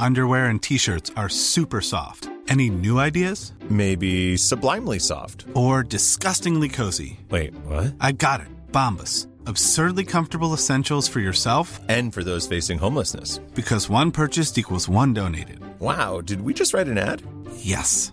underwear, and t shirts are super soft. Any new ideas? Maybe sublimely soft. Or disgustingly cozy? Wait, what? I got it. Bombas. Absurdly comfortable essentials for yourself And for those facing homelessness. because one purchased equals one donated. Wow, did we just write an ad? Yes.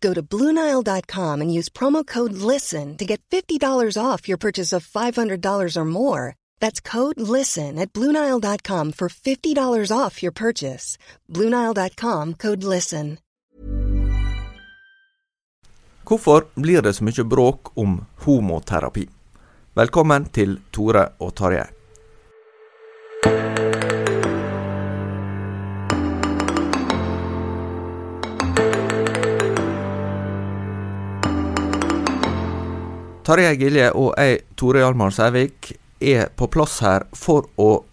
Go to Bluenile.com and use promo code LISTEN to get $50 off your purchase of $500 or more. That's code LISTEN at Bluenile.com for $50 off your purchase. Bluenile.com code LISTEN. Hvorfor blir det så mye bråk om homoterapi? Velkommen til Tore og Tarjei. Tarjei Gilje og jeg, Tore Hjalmar Sævik, er på plass her for å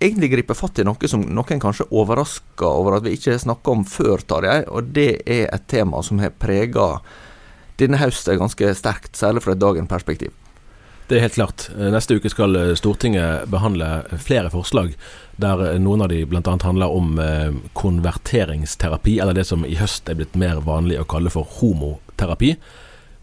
egentlig gripe fatt i noe som noen kanskje overrasker over at vi ikke snakka om før, Tarjei, og det er et tema som har prega denne høsten ganske sterkt, særlig fra et dagens perspektiv. Det er helt klart. Neste uke skal Stortinget behandle flere forslag, der noen av de bl.a. handler om eh, konverteringsterapi, eller det som i høst er blitt mer vanlig å kalle for homoterapi.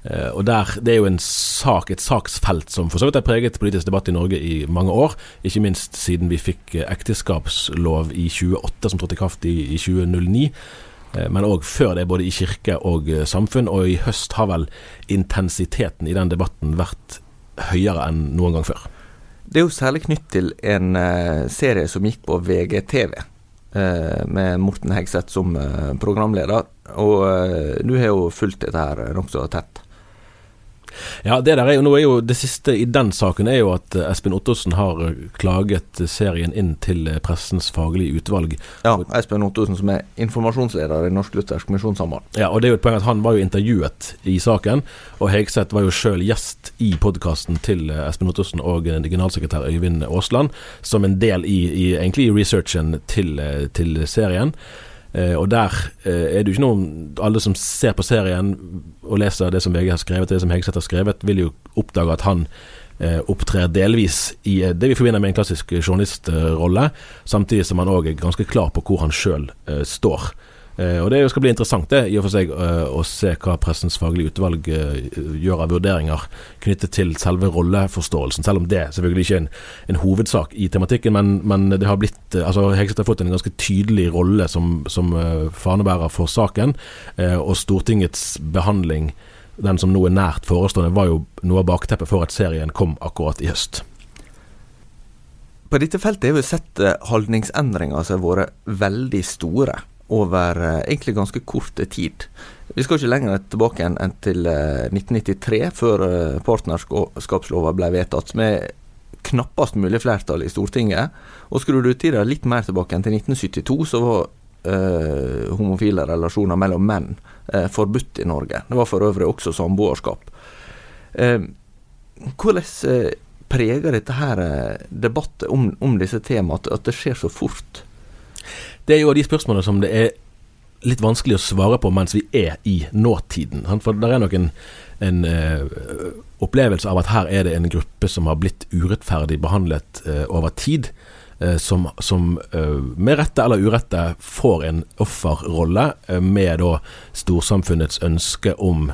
Eh, Og der, Det er jo en sak, et saksfelt som for så vidt har preget politisk debatt i Norge i mange år. Ikke minst siden vi fikk eh, ekteskapslov i 28, som trådte i kraft i, i 2009. Eh, Men òg før det, både i kirke og samfunn. Og i høst har vel intensiteten i den debatten vært høyere enn noen gang før. Det er jo særlig knytt til en serie som gikk på VGTV, med Morten Hegseth som programleder. Og du har jo fulgt dette her nokså tett. Ja, det der er jo, nå er jo det siste i den saken er jo at eh, Espen Ottosen har eh, klaget serien inn til eh, Pressens faglige utvalg. Ja, Espen Ottosen som er informasjonsleder i Norsk Luthersk Misjonssamband. Ja, og det er jo et poeng at Han var jo intervjuet i saken, og Hegseth var jo sjøl gjest i podkasten til eh, Espen Ottosen og eh, generalsekretær Øyvind Aasland, som en del i, i egentlig i researchen til, eh, til serien. Eh, og der eh, er det jo ikke noen Alle som ser på serien og leser det som VG har skrevet, det som Hegseth har skrevet, vil jo oppdage at han eh, opptrer delvis i det vi forbinder med en klassisk journalistrolle, samtidig som han òg er ganske klar på hvor han sjøl står. Eh, og Det skal bli interessant det, i og for seg eh, å se hva Pressens faglige utvalg eh, gjør av vurderinger knyttet til selve rolleforståelsen, selv om det selvfølgelig ikke er en, en hovedsak i tematikken. Men, men det har blitt, altså Hegseth har fått en ganske tydelig rolle som, som fanebærer for saken, og Stortingets behandling, den som nå er nært forestående, var jo noe av bakteppet for at serien kom akkurat i høst. På dette feltet har vi sett holdningsendringer som har vært veldig store over eh, egentlig ganske kort tid. Vi skal ikke lenger tilbake enn til eh, 1993, før eh, partnerskapslova ble vedtatt, med knappast mulig flertall i Stortinget. Og skrur du tida litt mer tilbake enn til 1972, så var eh, homofile relasjoner mellom menn eh, forbudt i Norge. Det var for øvrig også samboerskap. Eh, hvordan eh, preger dette her eh, debatten om, om disse temaene, at, at det skjer så fort? Det er jo de spørsmålene som det er litt vanskelig å svare på mens vi er i nåtiden. For det er nok en, en uh, opplevelse av at her er det en gruppe som har blitt urettferdig behandlet uh, over tid. eh, Som, som med rette eller urette får en offerrolle med da storsamfunnets ønske om,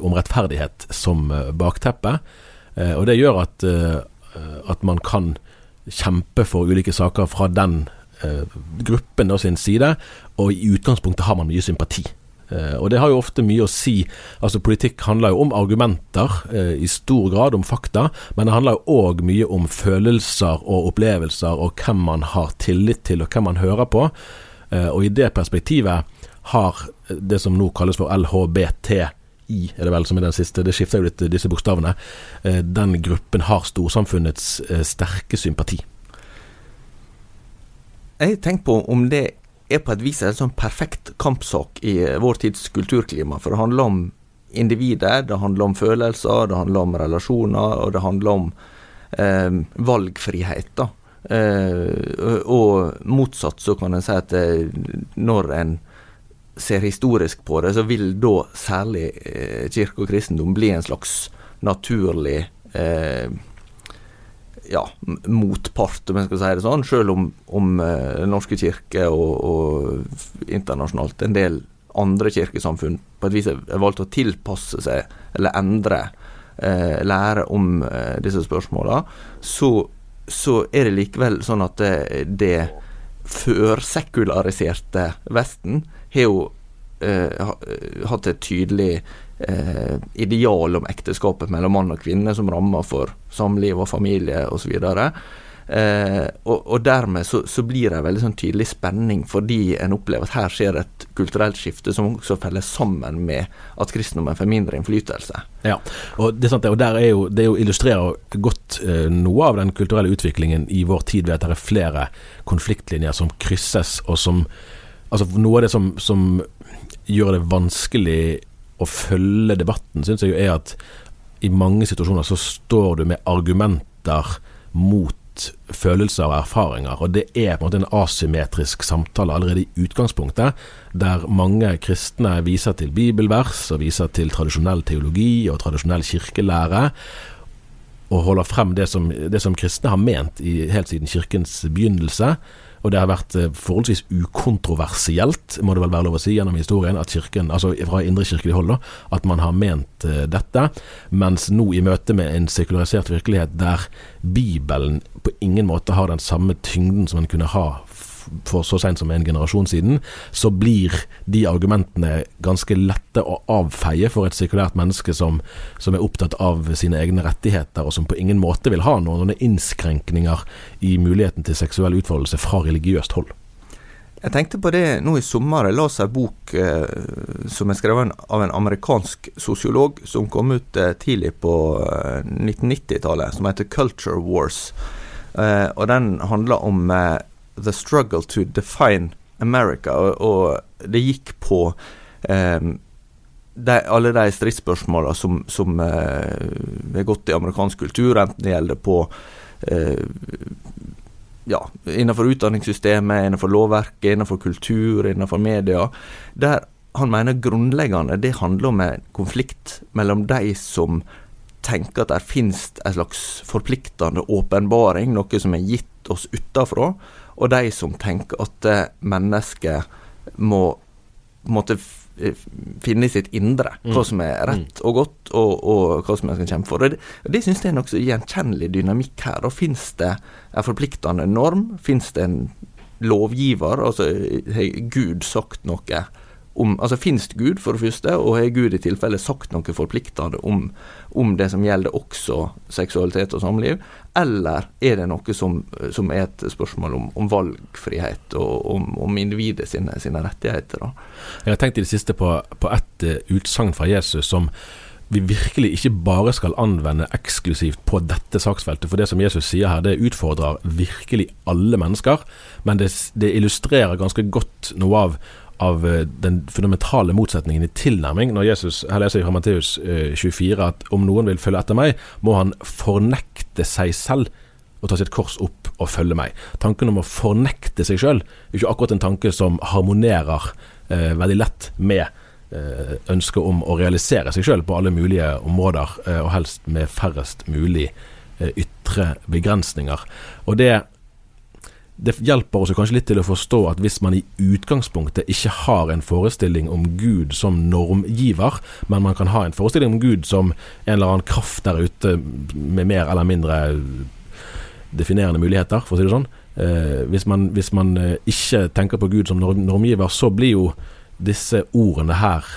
om rettferdighet som bakteppe. Og det gjør at, at man kan kjempe for ulike saker fra den gruppen da sin side, og i utgangspunktet har man mye sympati. Eh, og det har jo ofte mye å si. Altså Politikk handler jo om argumenter, eh, i stor grad om fakta, men det handler jo òg mye om følelser og opplevelser, og hvem man har tillit til, og hvem man hører på. Eh, og i det perspektivet har det som nå kalles for LHBTI, er det vel som er den siste, det skifter jo litt disse bokstavene, den gruppen har storsamfunnets sterke sympati. Jeg tenker på om det er på et vis en sånn perfekt kampsak i vår tids kulturklima. For det handler om individer, det handler om følelser, det handler om relasjoner, og det handler om eh, valgfrihet. da. Eh, og motsatt så kan en si at eh, når en ser historisk på det, så vil da særlig eh, kirke og kristendom bli en slags naturlig eh, ja, motpart, om jeg skal si det sånn, selv om, om uh, Den norske kirke og, og, internasjonalt en del andre kirkesamfunn på et vis har valgt å tilpasse seg eller endre, eh, lære om eh, disse spørsmåla, så, så, er det likevel sånn at det, det førsekulariserte Vesten har jo hatt et tydelig eh, ideal om ekteskapet mellom mann og kvinne som rammer for samliv og familie osv. Eh, og, og dermed så, så, blir det en veldig sånn tydelig spenning, fordi en opplever at her skjer et kulturelt skifte som også feller sammen med at kristendommen får mindre innflytelse. Ja, og det, er sant, og der er jo, det jo illustrerer godt eh, noe av den kulturelle utviklingen i vår tid ved at det er flere konfliktlinjer som krysses, og som Altså noe av det som, som gjør det vanskelig å følge debatten, syns jeg jo er at i mange situasjoner så står du med argumenter mot følelser og erfaringer, og det er på en måte en asymmetrisk samtale allerede i utgangspunktet, der mange kristne viser til bibelvers og viser til tradisjonell teologi og tradisjonell kirkelære, og holder frem det som, det som kristne har ment i, helt siden kirkens begynnelse, og det har vært eh, forholdsvis ukontroversielt, må det vel være lov å si, gjennom historien, at kirken, altså fra indrekirkelig hold, da, at man har ment uh, dette. Mens nå i møte med en sekularisert virkelighet der Bibelen på ingen måte har den samme tyngden som den kunne ha for så seint som en generasjon siden, så blir de argumentene ganske lette å avfeie for et sirkulært menneske som, som, er opptatt av sine egne rettigheter, og som på ingen måte vil ha noen innskrenkninger i muligheten til seksuell utfoldelse fra religiøst hold. Jeg tenkte på det nå i sommer. Jeg leste en bok eh, som er skrevet av en amerikansk sosiolog, som kom ut eh, tidlig på eh, 1990-tallet, som heter 'Culture Wars'. Eh, og Den handler om eh, The Struggle to Define America, og, og det gikk på eh, de, alle de stridsspørsmåla som, som eh, er gått i amerikansk kultur, enten det gjelder på eh, ja, innenfor utdanningssystemet, innenfor lovverket, innenfor kultur, innenfor media. Der han mener grunnleggende det handler om en konflikt mellom de som tenker at det finnes en slags forpliktende åpenbaring, noe som er gitt oss utafra, og de som tenker at eh, mennesket må måtte eh, finne i sitt indre hva mm. som er rett mm. og godt, og, og hva som en skal kjempe for. Og Det, og det synes jeg er nokså gjenkjennelig dynamikk her. og Fins det en forpliktende norm? Fins det en lovgiver? Altså har Gud sagt noe om Altså finnes Gud, for det første, og har Gud i tilfelle sagt noe forpliktende om, om, det som gjelder også seksualitet og samliv, eller er det noe som, som er et spørsmål om, om valgfrihet og om, om individet sine, sine, rettigheter? Da? Jeg har tenkt i det siste på, på et uh, utsagn fra Jesus som vi virkelig ikke bare skal anvende eksklusivt på dette saksfeltet. For det som Jesus sier her, det utfordrer virkelig alle mennesker. Men det, det illustrerer ganske godt noe av av eh, den fundamentale motsetningen i tilnærming. Når Jesus, her leser jeg fra Matteus 24 eh, at om noen vil følge etter meg, må han fornekte seg selv og ta sitt kors opp og følge meg. Tanken om å fornekte seg sjøl er ikke akkurat en tanke som harmonerer eh, veldig lett med eh, ønsket om å realisere seg sjøl på alle mulige områder, eh, og helst med færrest mulig eh, ytre begrensninger. Og det det hjelper også kanskje litt til å forstå at hvis man i utgangspunktet ikke har en forestilling om Gud som normgiver, men man kan ha en forestilling om Gud som en eller annen kraft der ute med mer eller mindre definerende muligheter, for å si det sånn, eh, hvis man, hvis man eh, ikke tenker på Gud som norm normgiver, så blir jo disse ordene her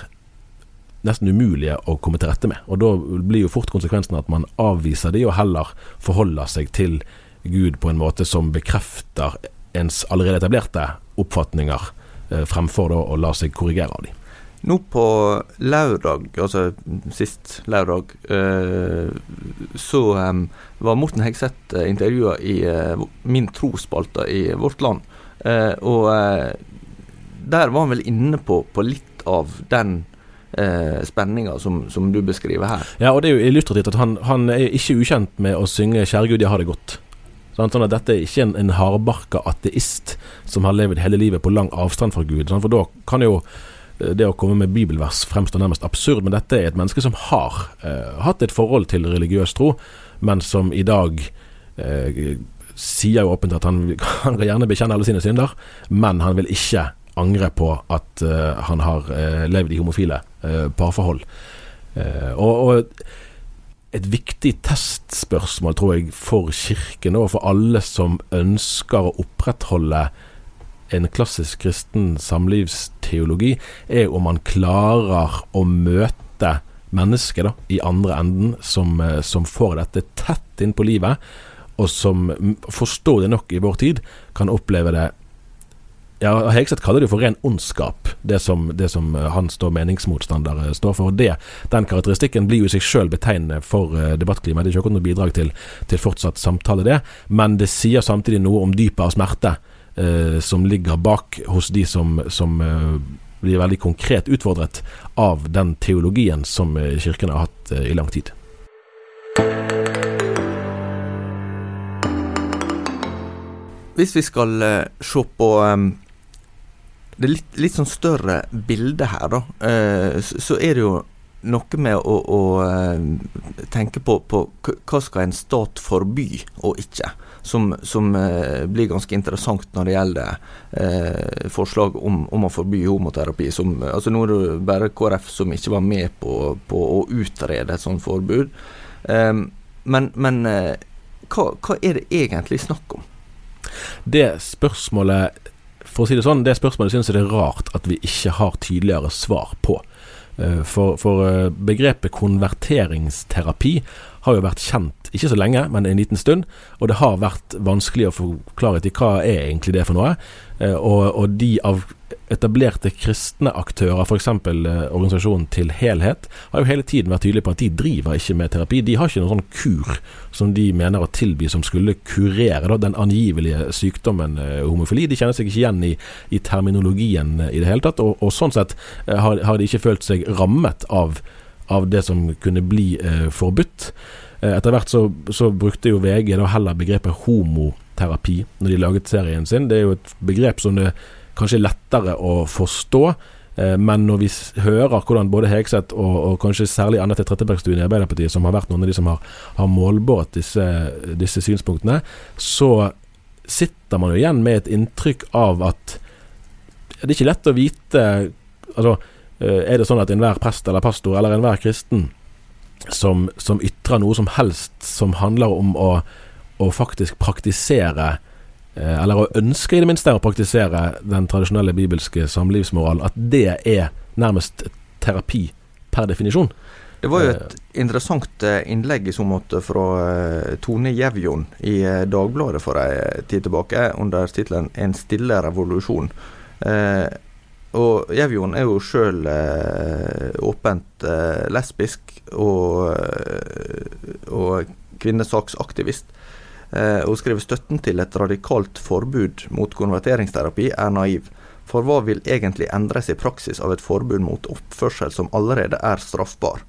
nesten umulige å komme til rette med. Og da blir jo fort konsekvensen at man avviser de, og heller forholder seg til Gud på en måte som bekrefter ens allerede etablerte oppfatninger, eh, fremfor da å la seg korrigere av dem. Nå på lørdag, altså sist lørdag, eh, så var Morten Hegseth eh, intervjua i Min trospalte i Vårt Land. Og der var han vel inne på, på litt av den eh, spenninga som, som, du beskriver her. Ja, og det er jo illustrativt at han, han er ikke ukjent med å synge 'Kjære Gud, jeg har det godt'. Sånn, at dette er ikke en, en hardbarka ateist som har levd hele livet på lang avstand fra Gud. Sånn, for da kan jo eh, det å komme med bibelvers fremstår nærmest absurd, men dette er et menneske som har eh, hatt et forhold til religiøs tro, men som i dag eh, sier jo åpent at han, han kan gjerne bekjenne alle sine synder, men han vil ikke angre på at eh, han har uh, levd i homofile uh, parforhold. Og, og, et viktig testspørsmål, tror jeg, for Kirken og for alle som ønsker å opprettholde en klassisk kristen samlivsteologi, er om man klarer å møte mennesket da, i andre enden som, som får dette tett inn på livet, og som, forståelig nok i vår tid, kan oppleve det ja, Hegseth kaller det jo for ren ondskap, det som, det som eh, hans da meningsmotstander eh, står for. det, Den karakteristikken blir jo i seg sjøl betegnende for uh, debattklimaet. Det er ikke noe bidrag til, til, fortsatt samtale, det. Men det sier samtidig noe om dypet av smerte uh, som ligger bak hos de som, som uh, blir veldig konkret utfordret av den teologien som kirken har hatt i lang tid. Hvis vi skal se på det litt, litt sånn større bilde her, da. Eh, så, er det jo noe med å, å uh, tenke på, på, hva skal en stat forby og ikke. Som, som uh, blir ganske interessant når det gjelder eh, forslag om, om, å forby homoterapi. Som, altså Nå er det bare KrF som ikke var med på, på å utrede et sånt forbud. men, men hva, hva er det egentlig snakk om? Det spørsmålet for å si det sånn, det spørsmålet synes jeg det er rart at vi ikke har tydeligere svar på. Eh, for, for eh, begrepet konverteringsterapi har jo vært kjent ikke så lenge, men en liten stund. Og det har vært vanskelig å få klarhet i hva er egentlig det for noe. Eh, og, og de av etablerte kristne aktører, f.eks. Eh, organisasjonen Til Helhet, har jo hele tiden vært tydelige på at de driver ikke med terapi. De har ikke noen sånn kur som de mener å tilby som skulle kurere da, den angivelige sykdommen eh, homofili. De kjenner seg ikke igjen i, i terminologien eh, i det hele tatt, og, og sånn sett eh, har, har, de ikke følt seg rammet av, av det som kunne bli forbudt. Etter hvert så, så, brukte jo VG da heller begrepet homoterapi når de laget serien sin. Det er jo et begrep som det kanskje lettere å forstå. Eh, men når vi hører hvordan både Hegseth og, og kanskje særlig Anette Trettebergstuen i Arbeiderpartiet, som har vært noen av de som har, har målbåret disse, disse, synspunktene, så sitter man jo igjen med et inntrykk av at det er ikke lett å vite altså, eh, Er det sånn at enhver prest eller pastor eller enhver kristen som, som ytrer noe som helst som handler om å, å faktisk praktisere eller å ønske i det minste å praktisere den tradisjonelle bibelske samlivsmoralen, at det er nærmest terapi per definisjon. Det var jo et interessant eh, innlegg i så måte fra eh, Tone Jevjon i Dagbladet for ei tid tilbake, under tittelen 'En stille revolusjon'. Og Jevjon er jo sjøl åpent lesbisk og, og kvinnesaksaktivist. Eh, og skriver støtten til et radikalt forbud mot konverteringsterapi er naiv. For hva vil egentlig endres i praksis av et forbud mot oppførsel som allerede er straffbar?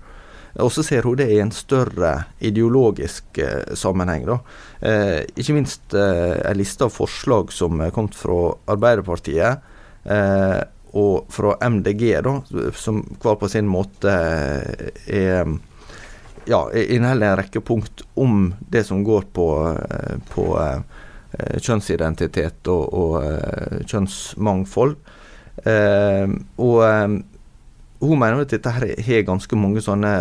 Og så ser hun det i en større ideologisk eh, sammenheng. da. Eh, ikke minst eh, en liste av forslag som er kommet fra Arbeiderpartiet eh, og fra MDG, da, som hver på sin måte er ja, inneholder en rekke punkt om det som går på, eh, på uh, kjønnsidentitet og, og uh, kjønnsmangfold. Eh, og hun mener at dette her har ganske mange sånne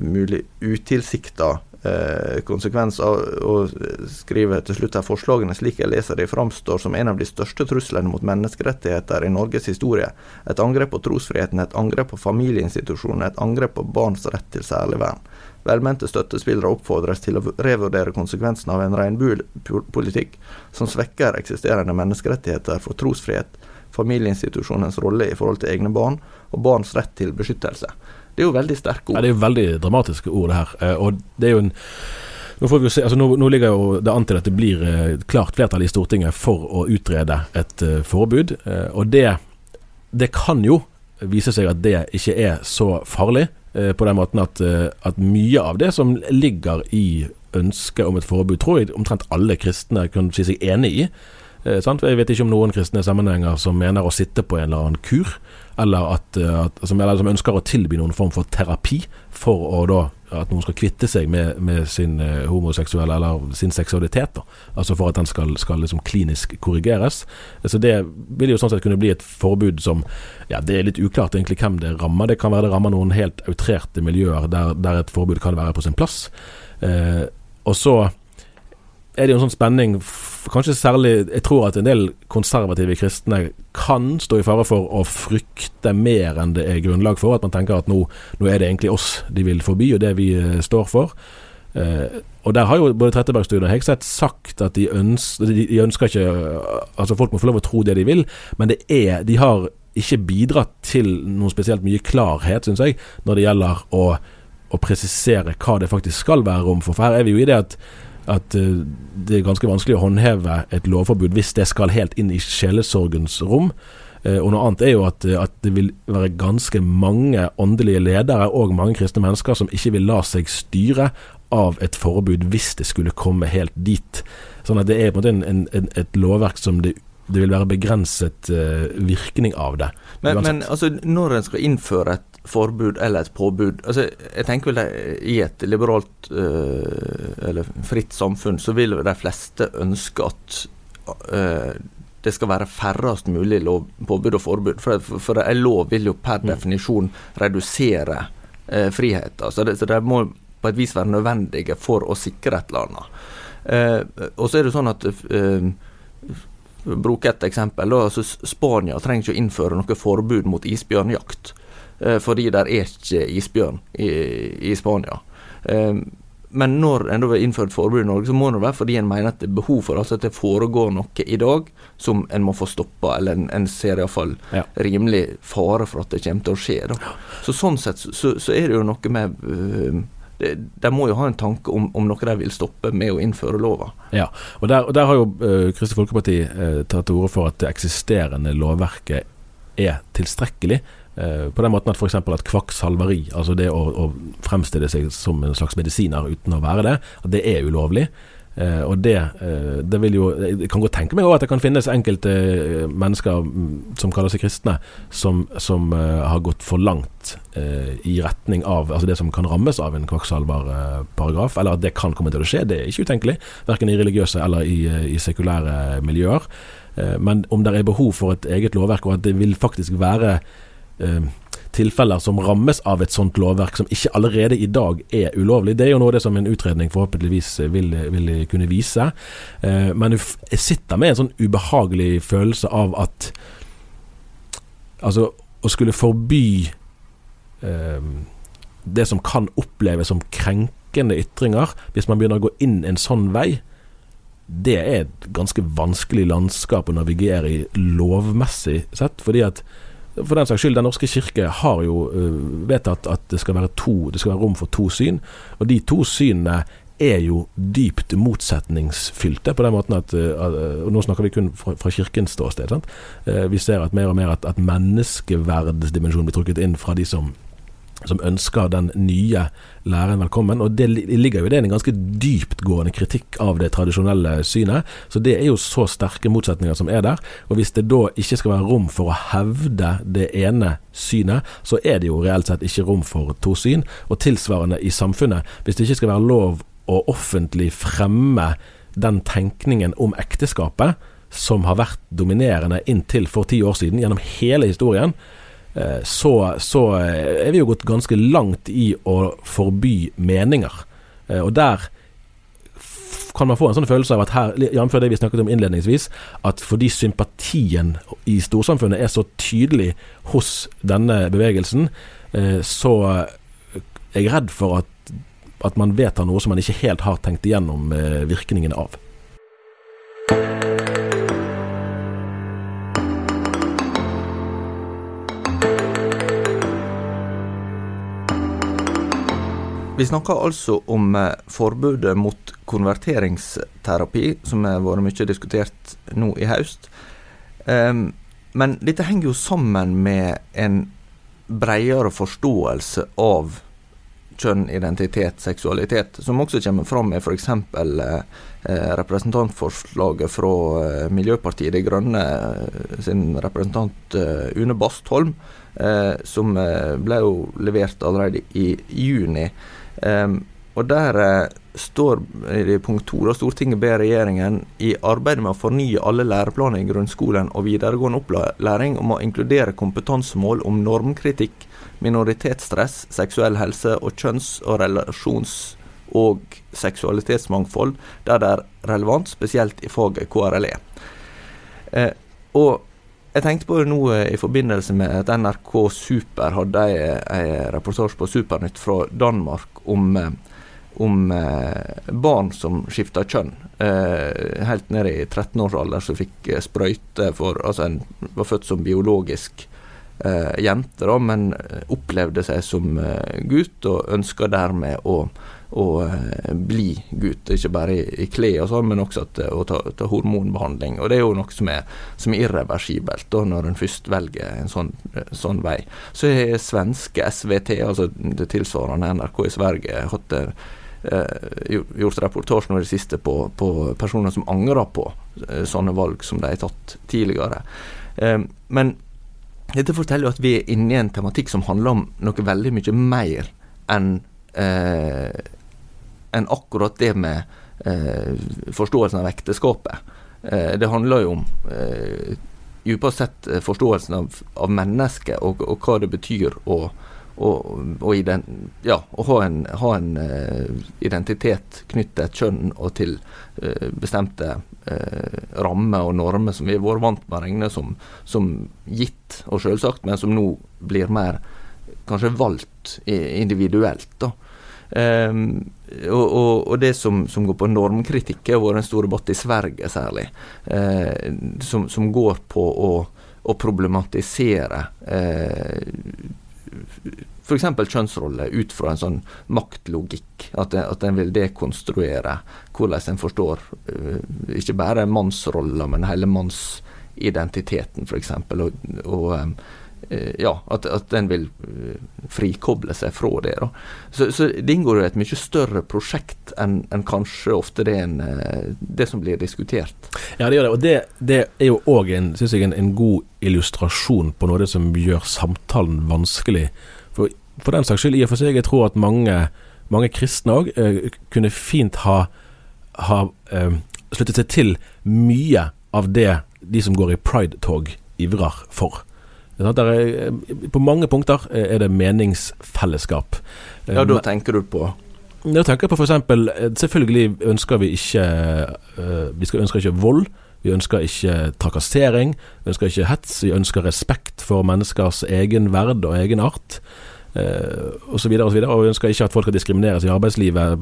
mulig utilsikta eh, konsekvenser, og skriver til slutt her forslagene slik jeg leser de framstår som en av de største truslene mot menneskerettigheter i Norges historie. Et angrep på trosfriheten, et angrep på familieinstitusjoner, et angrep på barns rett til særlig vern. Velmente støttespillere oppfordres til å revurdere konsekvensene av en regnbuepolitikk som svekker eksisterende menneskerettigheter for trosfrihet, familieinstitusjonens rolle i forhold til egne barn og barns rett til beskyttelse. Det er jo veldig sterke ord. Ja, det er jo veldig dramatiske ord, det her. Eh, og det er jo en nå, får vi se, altså nå, nå ligger jo det an til at det blir eh, klart flertall i Stortinget for å utrede et uh, forbud. Og det, det, kan jo vise seg at det ikke er så farlig, på den måten at, at, mye av det som ligger i ønsket om et forbud, tror jeg omtrent alle kristne kan si seg enig i. jeg vet ikke om noen kristne sammenhenger som mener å sitte på en eller annen kur eller, at, eh, at, som, eller som, ønsker å tilby noen form for terapi for å da at noen skal kvitte seg med, med sin uh, homoseksuelle eller sin seksualitet. Da. Altså for at den skal, skal liksom klinisk korrigeres. Så Det vil jo sånn sett kunne bli et forbud som ja, Det er litt uklart egentlig hvem det rammer. Det kan være det rammer noen helt outrerte miljøer der, der, et forbud kan være på sin plass. Eh, og så er det jo en sånn spenning Kanskje særlig Jeg tror at en del konservative kristne kan stå i fare for å frykte mer enn det er grunnlag for. At man tenker at nå, nå er det egentlig oss de vil forby, og det vi uh, står for. Eh, og der har jo både Trettebergstuen og Hegseth sagt at de, ønsker, de, ønsker ikke Altså folk må få lov å tro det de vil, men det er De har ikke bidratt til noe spesielt mye klarhet, syns jeg, når det gjelder å, å presisere hva det faktisk skal være rom for. For her er vi jo i det at at uh, det er ganske vanskelig å håndheve et lovforbud hvis det skal helt inn i sjelesorgens rom. Uh, og noe annet er jo at, uh, at, det vil være ganske mange åndelige ledere og mange kristne mennesker som ikke vil la seg styre av et forbud hvis det skulle komme helt dit. Sånn at det er på en måte en, en, et lovverk som det, det vil være begrenset virkning av det. Men, men altså, når en skal innføre et forbud eller et påbud. Altså, jeg tenker vel I et liberalt øh, eller fritt samfunn så vil de fleste ønske at øh, det skal være færrest mulig lov, påbud og forbud. For, for, en lov vil jo per mm. definisjon redusere eh, frihet. Altså det, så de må på et vis være nødvendige for å sikre et eller annet. og så er det sånn at bruke et eksempel. Da, altså Spania trenger ikke å innføre noe forbud mot isbjørnjakt. Eh, fordi det er ikke isbjørn i, i Spania. Eh, men når en har innført forbud i Norge, så må det være fordi en mener at det er behov for altså at det foregår noe i dag som en må få stoppa, eller en, en ser iallfall ja. rimelig fare for at det kommer til å skje. Da. Så Sånn sett så, så er det jo noe med uh, de må jo ha en tanke om, om, noe de vil stoppe med å innføre lova. Ja, og der, og der har jo uh, Kristelig Folkeparti uh, tatt til orde for at det eksisterende lovverket er tilstrekkelig. Eh, på den måten at f.eks. at kvakksalveri, altså det å, å, fremstille seg som en slags medisiner uten å være det, at det er ulovlig. Eh, og det, eh, det vil jo Jeg kan godt tenke meg at det kan finnes enkelte mennesker mm, som kaller seg kristne, som, som har gått for langt i retning av altså det som kan rammes av en kvakksalverparagraf, eller at det kan komme til å skje. Det er ikke utenkelig, verken i religiøse eller i, i sekulære miljøer. men om det er behov for et eget lovverk, og at det vil faktisk være eh, tilfeller som rammes av et sånt lovverk som ikke allerede i dag er ulovlig. Det er jo noe det som en utredning forhåpentligvis vil, vil kunne vise. Eh, men jeg sitter med en sånn ubehagelig følelse av at Altså, å skulle forby eh, det som kan oppleves som krenkende ytringer, hvis man begynner å gå inn en sånn vei, det er et ganske vanskelig landskap å navigere i lovmessig sett. Fordi at for den saks skyld, Den norske kirke har jo uh, vedtatt at det skal, være to, det skal være rom for to syn. Og de to synene er jo dypt motsetningsfylte, på den måten at uh, og Nå snakker vi kun fra, fra kirkens ståsted. Sant? vi ser at mer og mer at, at menneskeverdsdimensjonen blir trukket inn fra de som som ønsker den nye læreren velkommen. Og det ligger jo i det en ganske dyptgående kritikk av det tradisjonelle synet. Så det er jo så sterke motsetninger som er der. Og hvis det da ikke skal være rom for å hevde det ene synet, så er det jo reelt sett ikke rom for to syn. Og tilsvarende i samfunnet. Hvis det ikke skal være lov å offentlig fremme den tenkningen om ekteskapet som har vært dominerende inntil for ti år siden, gjennom hele historien, så, så, er vi jo gått ganske langt i å forby meninger. Eh, og der kan man få en sånn følelse av at her, jf. det vi snakket om innledningsvis, at fordi sympatien i storsamfunnet er så tydelig hos denne bevegelsen, eh, så er jeg redd for at, at man vedtar noe som man ikke helt har tenkt igjennom virkningen av. Vi snakker altså om eh, forbudet mot konverteringsterapi, som har vært mye diskutert nå i høst. Um, men dette henger jo sammen med en bredere forståelse av kjønn, identitet, seksualitet, som også kommer fram i f.eks. Eh, eh, representantforslaget fra Miljøpartiet De Grønne sin representant Une Bastholm, som ble jo levert allerede i juni. Um, og Der eh, står i punkt to da Stortinget ber regjeringen i arbeidet med å fornye alle læreplaner i grunnskolen og videregående opplæring om å inkludere kompetansemål om normkritikk, minoritetsstress, seksuell helse og kjønns- og relasjons- og seksualitetsmangfold der det er relevant, spesielt i faget KRLE. Eh, og jeg tenkte på det nå i forbindelse med at NRK Super hadde en reportasje på Supernytt fra Danmark om, eh, om eh, barn som skifta kjønn. Eh, helt ned i 13 års alder som fikk sprøyte for Altså en var født som biologisk jente, da, men opplevde seg som gutt og ønska dermed å å eh, bli gutt. Ikke bare i, i klær og sånn, men også at, å ta, ta, hormonbehandling. Og det er jo noe som er, som er irreversibelt da, når en først velger en sånn, eh, sånn, vei. Så er svenske SVT, altså det tilsvarende NRK i Sverige, hatt eh, gjort reportasje nå i det siste på, på, personer som angrer på eh, sånne valg som de har tatt tidligere. Eh, men dette forteller jo at vi er inne i en tematikk som handler om noe veldig mye mer enn eh, enn akkurat det med eh, forståelsen av ekteskapet. Eh, det handler jo om eh, dypest sett eh, forståelsen av, av mennesket og, og, hva det betyr å, å, å, ja, å ha en, ha en uh, identitet knyttet til kjønn og til uh, bestemte uh, rammer og normer som vi har vært vant med å regne som, som gitt og selvsagt, men som nå blir mer kanskje valgt individuelt. da. Um, og, og, og, det som, som, går på normkritikk, har vært en stor debatt i Sverige særlig, eh, som, som, går på å, å problematisere eh, f.eks. kjønnsroller ut fra en sånn maktlogikk. At, at en vil dekonstruere hvordan en forstår uh, ikke bare mannsroller, men hele mannsidentiteten, f.eks. Og, og Eh, ja, at, at den vil eh, frikoble seg fra det. Da. Så, så det inngår jo et mye større prosjekt enn en kanskje ofte det, en, eh, det, som blir diskutert. Ja, det gjør det. Og det, det er jo òg en, en, en, god illustrasjon på noe som gjør samtalen vanskelig. For, for den saks skyld, i og for seg, jeg tror at mange, mange kristne òg eh, kunne fint ha, ha eh, sluttet seg til mye av det de som går i pride-tog ivrer for. Er, eh, på mange punkter er det meningsfellesskap. Ja, da tenker du på Da tenker jeg på f.eks. eksempel selvfølgelig ønsker vi ikke eh, Vi skal ønsker ikke vold. Vi ønsker ikke trakassering. Vi ønsker ikke hets. Vi ønsker respekt for menneskers egen verd og egenart så osv. Og, og, og ønsker ikke at folk skal diskrimineres i arbeidslivet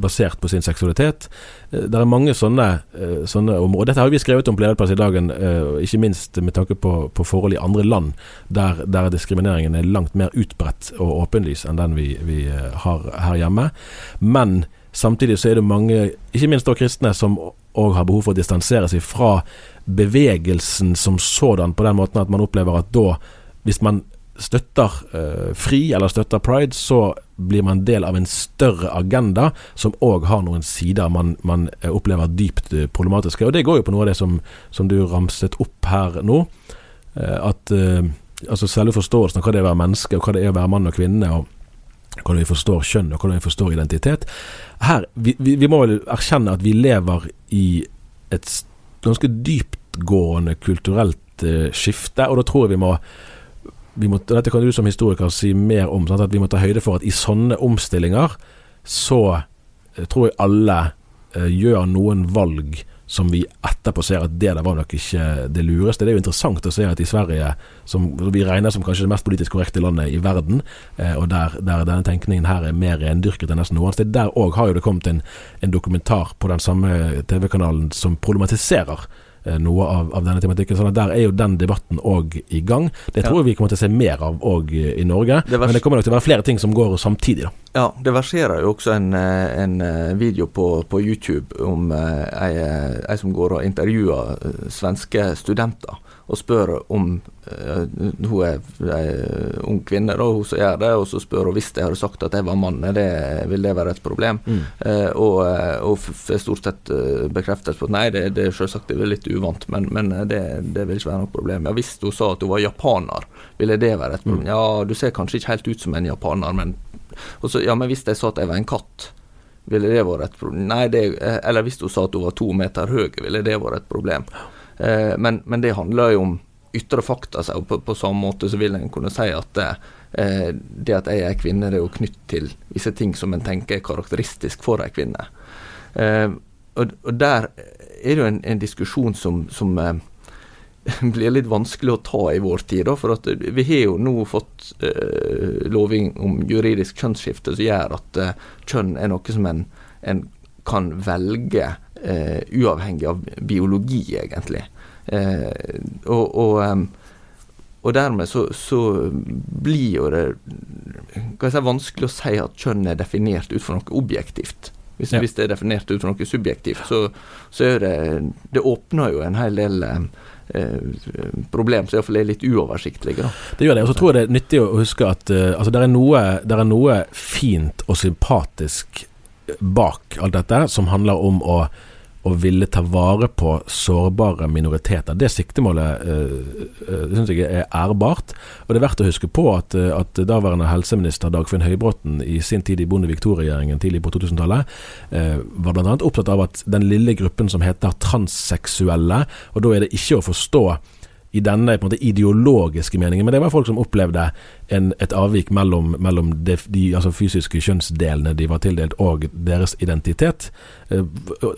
basert på sin seksualitet. Eh, det er mange sånne, eh, sånne områder. Dette har vi skrevet om på Lederplass i dagen, eh, ikke minst med tanke på, på forhold i andre land der, der, diskrimineringen er langt mer utbredt og åpenlys enn den vi, vi eh, har her hjemme. Men samtidig så er det mange, ikke minst da kristne, som òg har behov for å distansere seg fra bevegelsen som sådan, på den måten at man opplever at da, hvis man støtter uh, FRI eller støtter Pride, så blir man del av en større agenda som òg har noen sider man, man uh, opplever dypt uh, problematiske. Og Det går jo på noe av det som, som du ramset opp her nå. at altså selve forståelsen av hva det er å være menneske, og hva det er å være mann og kvinne. og hvordan vi forstår kjønn og hvordan vi forstår identitet. Her, vi, vi, vi må vel erkjenne at vi lever i et ganske dyptgående kulturelt skifte, og da tror jeg vi må må, dette kan du som historiker si mer om. Sant? At vi må ta høyde for at i sånne omstillinger så eh, tror jeg alle eh, gjør noen valg som vi etterpå ser at det der var nok ikke det lureste. Det er jo interessant å se at i Sverige, som vi regner som kanskje det mest politisk korrekte landet i verden, eh, og der, der, denne tenkningen her er mer rendyrket enn nesten noe annet sted, der òg har jo det kommet en, en dokumentar på den samme TV-kanalen som problematiserer noe av, av, denne tematikken. sånn at Der er jo den debatten òg i gang. Det tror jeg vi kommer til å se mer av òg eh, i Norge. Det men det kommer nok til å være flere ting som går samtidig. da. Ja, det verserer jo også en, eh, en video på, på, YouTube om ei, ei som går og intervjuer svenske studenter og spør om uh, Hun er ei ung kvinne, da, hun som gjør det, og så spør hun hvis jeg hadde sagt at jeg var mann, det, vil det være et problem? Mm. Uh, og, eh, og får stort sett bekreftelse på at nei, det, det selvsagt det er litt uvant, men, men det, det, vil ikke være noe problem. Ja, Hvis hun sa at hun var japaner, ville det være et problem? Mm. Ja, du ser kanskje ikke helt ut som en japaner, men også, ja, men hvis jeg sa at jeg var en katt, ville det vært et problem? Nei, det, eller hvis hun sa at hun var to meter høy, ville det vært et problem? Eh, men, men, det handler jo om ytre fakta. Så på, på samme måte så vil en kunne si at det, eh, det at jeg er kvinne, det er jo knytt til visse ting som en tenker er karakteristisk for ei kvinne. Eh, og, og, der er det jo en, en diskusjon som, som blir litt vanskelig å ta i vår tid. Da, for Vi har jo nå fått uh, loving om juridisk kjønnsskifte som gjør at uh, kjønn er noe som en, en kan velge eh, uavhengig av biologi, egentlig. Eh, og, og, og, dermed så, så, blir jo det hva jeg si, vanskelig å si at kjønn er definert ut fra noe objektivt. Hvis, ja. hvis, det er definert ut fra noe subjektivt, så, så er det Det åpner jo en hel del eh, problem som iallfall er litt uoversiktlige. Da. Det gjør det. Og så tror jeg det er nyttig å huske at uh, altså, det, er noe, det er noe fint og sympatisk bak alt dette, som handler om å å ville ta vare på sårbare minoriteter. Det siktemålet uh, uh, syns jeg er ærbart. Og det er verdt å huske på at, uh, at daværende helseminister Dagfinn Høybråten i sin tid i Bondevik II-regjeringen tidlig på 2000-tallet uh, var bl.a. opptatt av at den lille gruppen som heter transseksuelle, og da er det ikke å forstå i denne måte, ideologiske meningen, men det var folk som opplevde en, et avvik mellom, mellom de, de altså fysiske kjønnsdelene de var tildelt, og deres identitet. Eh,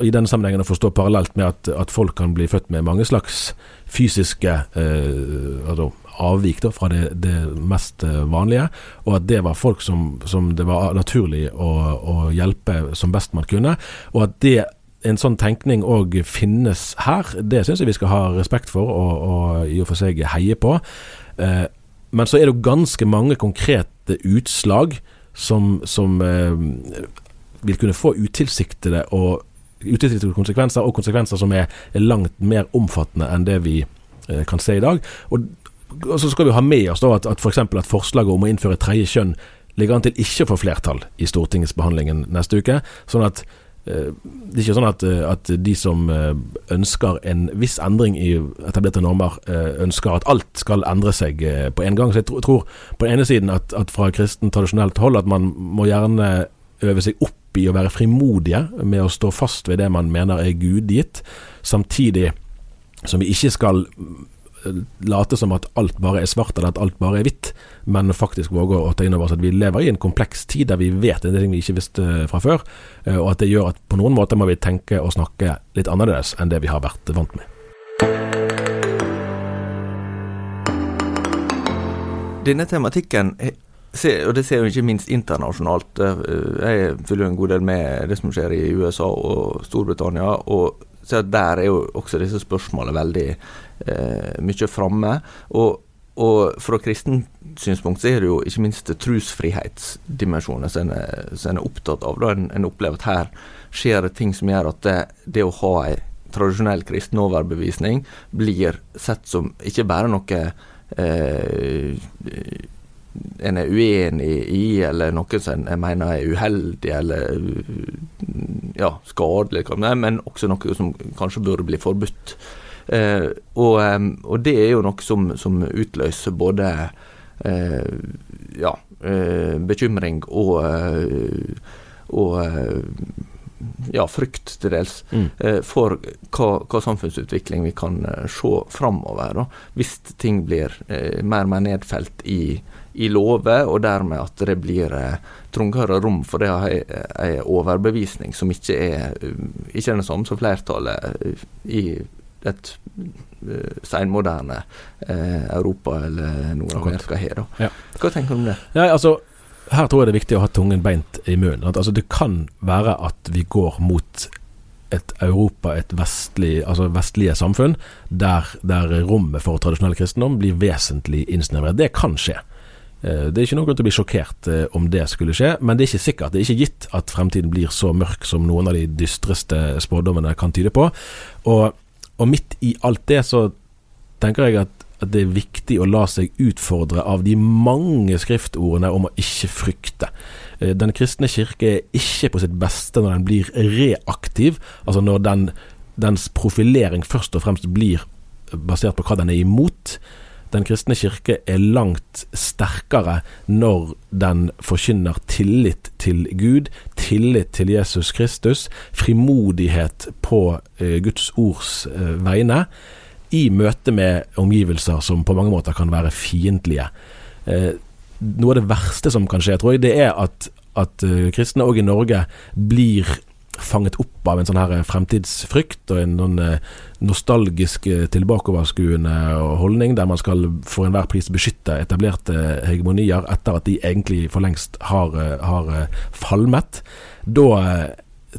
I denne sammenhengen å forstå parallelt med at, at, folk kan bli født med mange slags fysiske eh, altså, avvik da, fra det, det, mest eh, vanlige, og at det var folk som, som det var naturlig å, å hjelpe som best man kunne, og at det en sånn tenkning òg finnes her, det syns jeg vi skal ha respekt for og, og i og for seg heie på. Eh, men så er det jo ganske mange konkrete utslag som, som eh, vil kunne få utilsiktede, og, utilsiktede konsekvenser, og konsekvenser som er, er, langt mer omfattende enn det vi eh, kan se i dag. Og, og, så skal vi ha med oss da at, at f.eks. For at forslaget om å innføre tredje kjønn ligger an til ikke å få flertall i Stortingets behandlingen neste uke. sånn at det er ikke sånn at, eh, at, de som eh, ønsker en viss endring i etablerte normer, ønsker at alt skal endre seg på en gang. Så jeg tror på den ene siden at, at fra kristen tradisjonelt hold at man må gjerne øve seg opp i å være frimodige med å stå fast ved det man mener er gudgitt, samtidig som vi ikke skal late som at alt bare er svart, eller at alt bare er hvitt, men faktisk våge å ta inn over oss at vi lever i en kompleks tid der vi vet en del ting vi ikke visste fra før, eh, og at det gjør at på noen måter må vi tenke og snakke litt annerledes enn det vi har vært vant med. Denne tematikken og det ser jo ikke minst internasjonalt. Eh, jeg følger en god del med det som skjer i USA og Storbritannia. og så Der er jo også disse spørsmålene veldig eh, mye framme. Og, og fra kristent synspunkt så er det jo ikke minst trosfrihetsdimensjonen som en, er opptatt av. Da en, en, opplever at her skjer det ting som gjør at det, det å ha ei tradisjonell kristen overbevisning blir sett som ikke bare noe eh, en er uenig i, eller noe som en mener er uheldig eller ja, skadelig, men også noe som kanskje burde bli forbudt. Eh, og, og, det er jo noe som, som utløser både eh, ja, eh, bekymring og, eh, og eh, ja, frykt til dels Mm. eh, for hva, hva samfunnsutvikling vi kan eh, se framover. Hvis ting blir eh, mer og mer nedfelt i, i lover, og dermed at det blir trangere rom for det å ha en overbevisning som ikke er, ikke er det samme som flertallet i et senmoderne Europa eller Nord-Amerika har. Ja. Hva tenker du om det? Nei, altså her tror jeg det er viktig å ha tungen beint i munnen. Altså, det kan være at vi går mot et Europa, et vestlig, altså vestlige samfunn, der, der rommet for tradisjonell kristendom blir vesentlig innsnevret. Det kan skje. Eh, Det er ikke noe grunn til å bli sjokkert eh, om det skulle skje, men det er ikke sikkert. Det er ikke gitt at fremtiden blir så mørk som noen av de dystreste spådommene kan tyde på. Og, og midt i alt det så tenker jeg at, at det er viktig å la seg utfordre av de mange skriftordene om å ikke frykte. Eh, Den kristne kirke er ikke på sitt beste når den blir reaktiv, altså når den, dens profilering først og fremst blir basert på hva den er imot. Den kristne kirke er langt sterkere når den forkynner tillit til Gud, tillit til Jesus Kristus, frimodighet på eh, Guds ords eh, vegne, i møte med omgivelser som på mange måter kan være fiendtlige. Eh, noe av det verste som kan skje, tror jeg, det er at, at eh, kristne òg i Norge blir fanget opp av en sånn her fremtidsfrykt og en sånn eh, nostalgisk eh, tilbakeoverskuende holdning der man skal for enhver pris beskytte etablerte hegemonier etter at de egentlig for lengst har, eh, har eh, falmet. Da eh,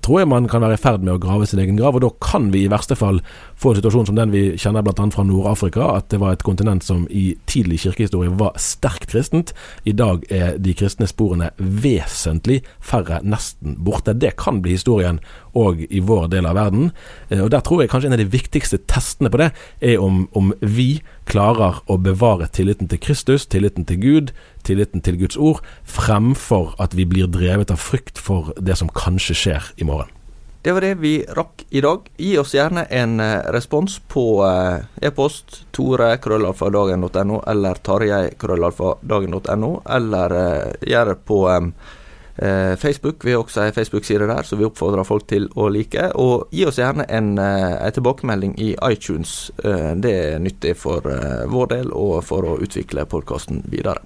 tror jeg man kan være i ferd med å grave sin egen grav, og da kan vi i verste fall få en situasjon som den vi kjenner bl.a. fra Nord-Afrika, at det var et kontinent som i tidlig kirkehistorie var sterkt kristent. I dag er de kristne sporene vesentlig færre, nesten borte. Det kan bli historien òg i vår del av verden. Eh, Og Der tror jeg kanskje en av de viktigste testene på det, er om, om vi klarer å bevare tilliten til Kristus, tilliten til Gud, tilliten til Guds ord, fremfor at vi blir drevet av frykt for det som kanskje skjer i morgen. Det var det vi rakk i dag. Gi oss gjerne en eh, respons på eh, e-post tore.krøllalfadagen.no eller tarjei.krøllalfadagen.no, eller eh, gjør det på Facebook. Vi har også ei Facebook-side der, så vi oppfordrer folk til å like. Og gi oss gjerne en, en tilbakemelding i iTunes. Det er nyttig for vår del og for å utvikle podkasten videre.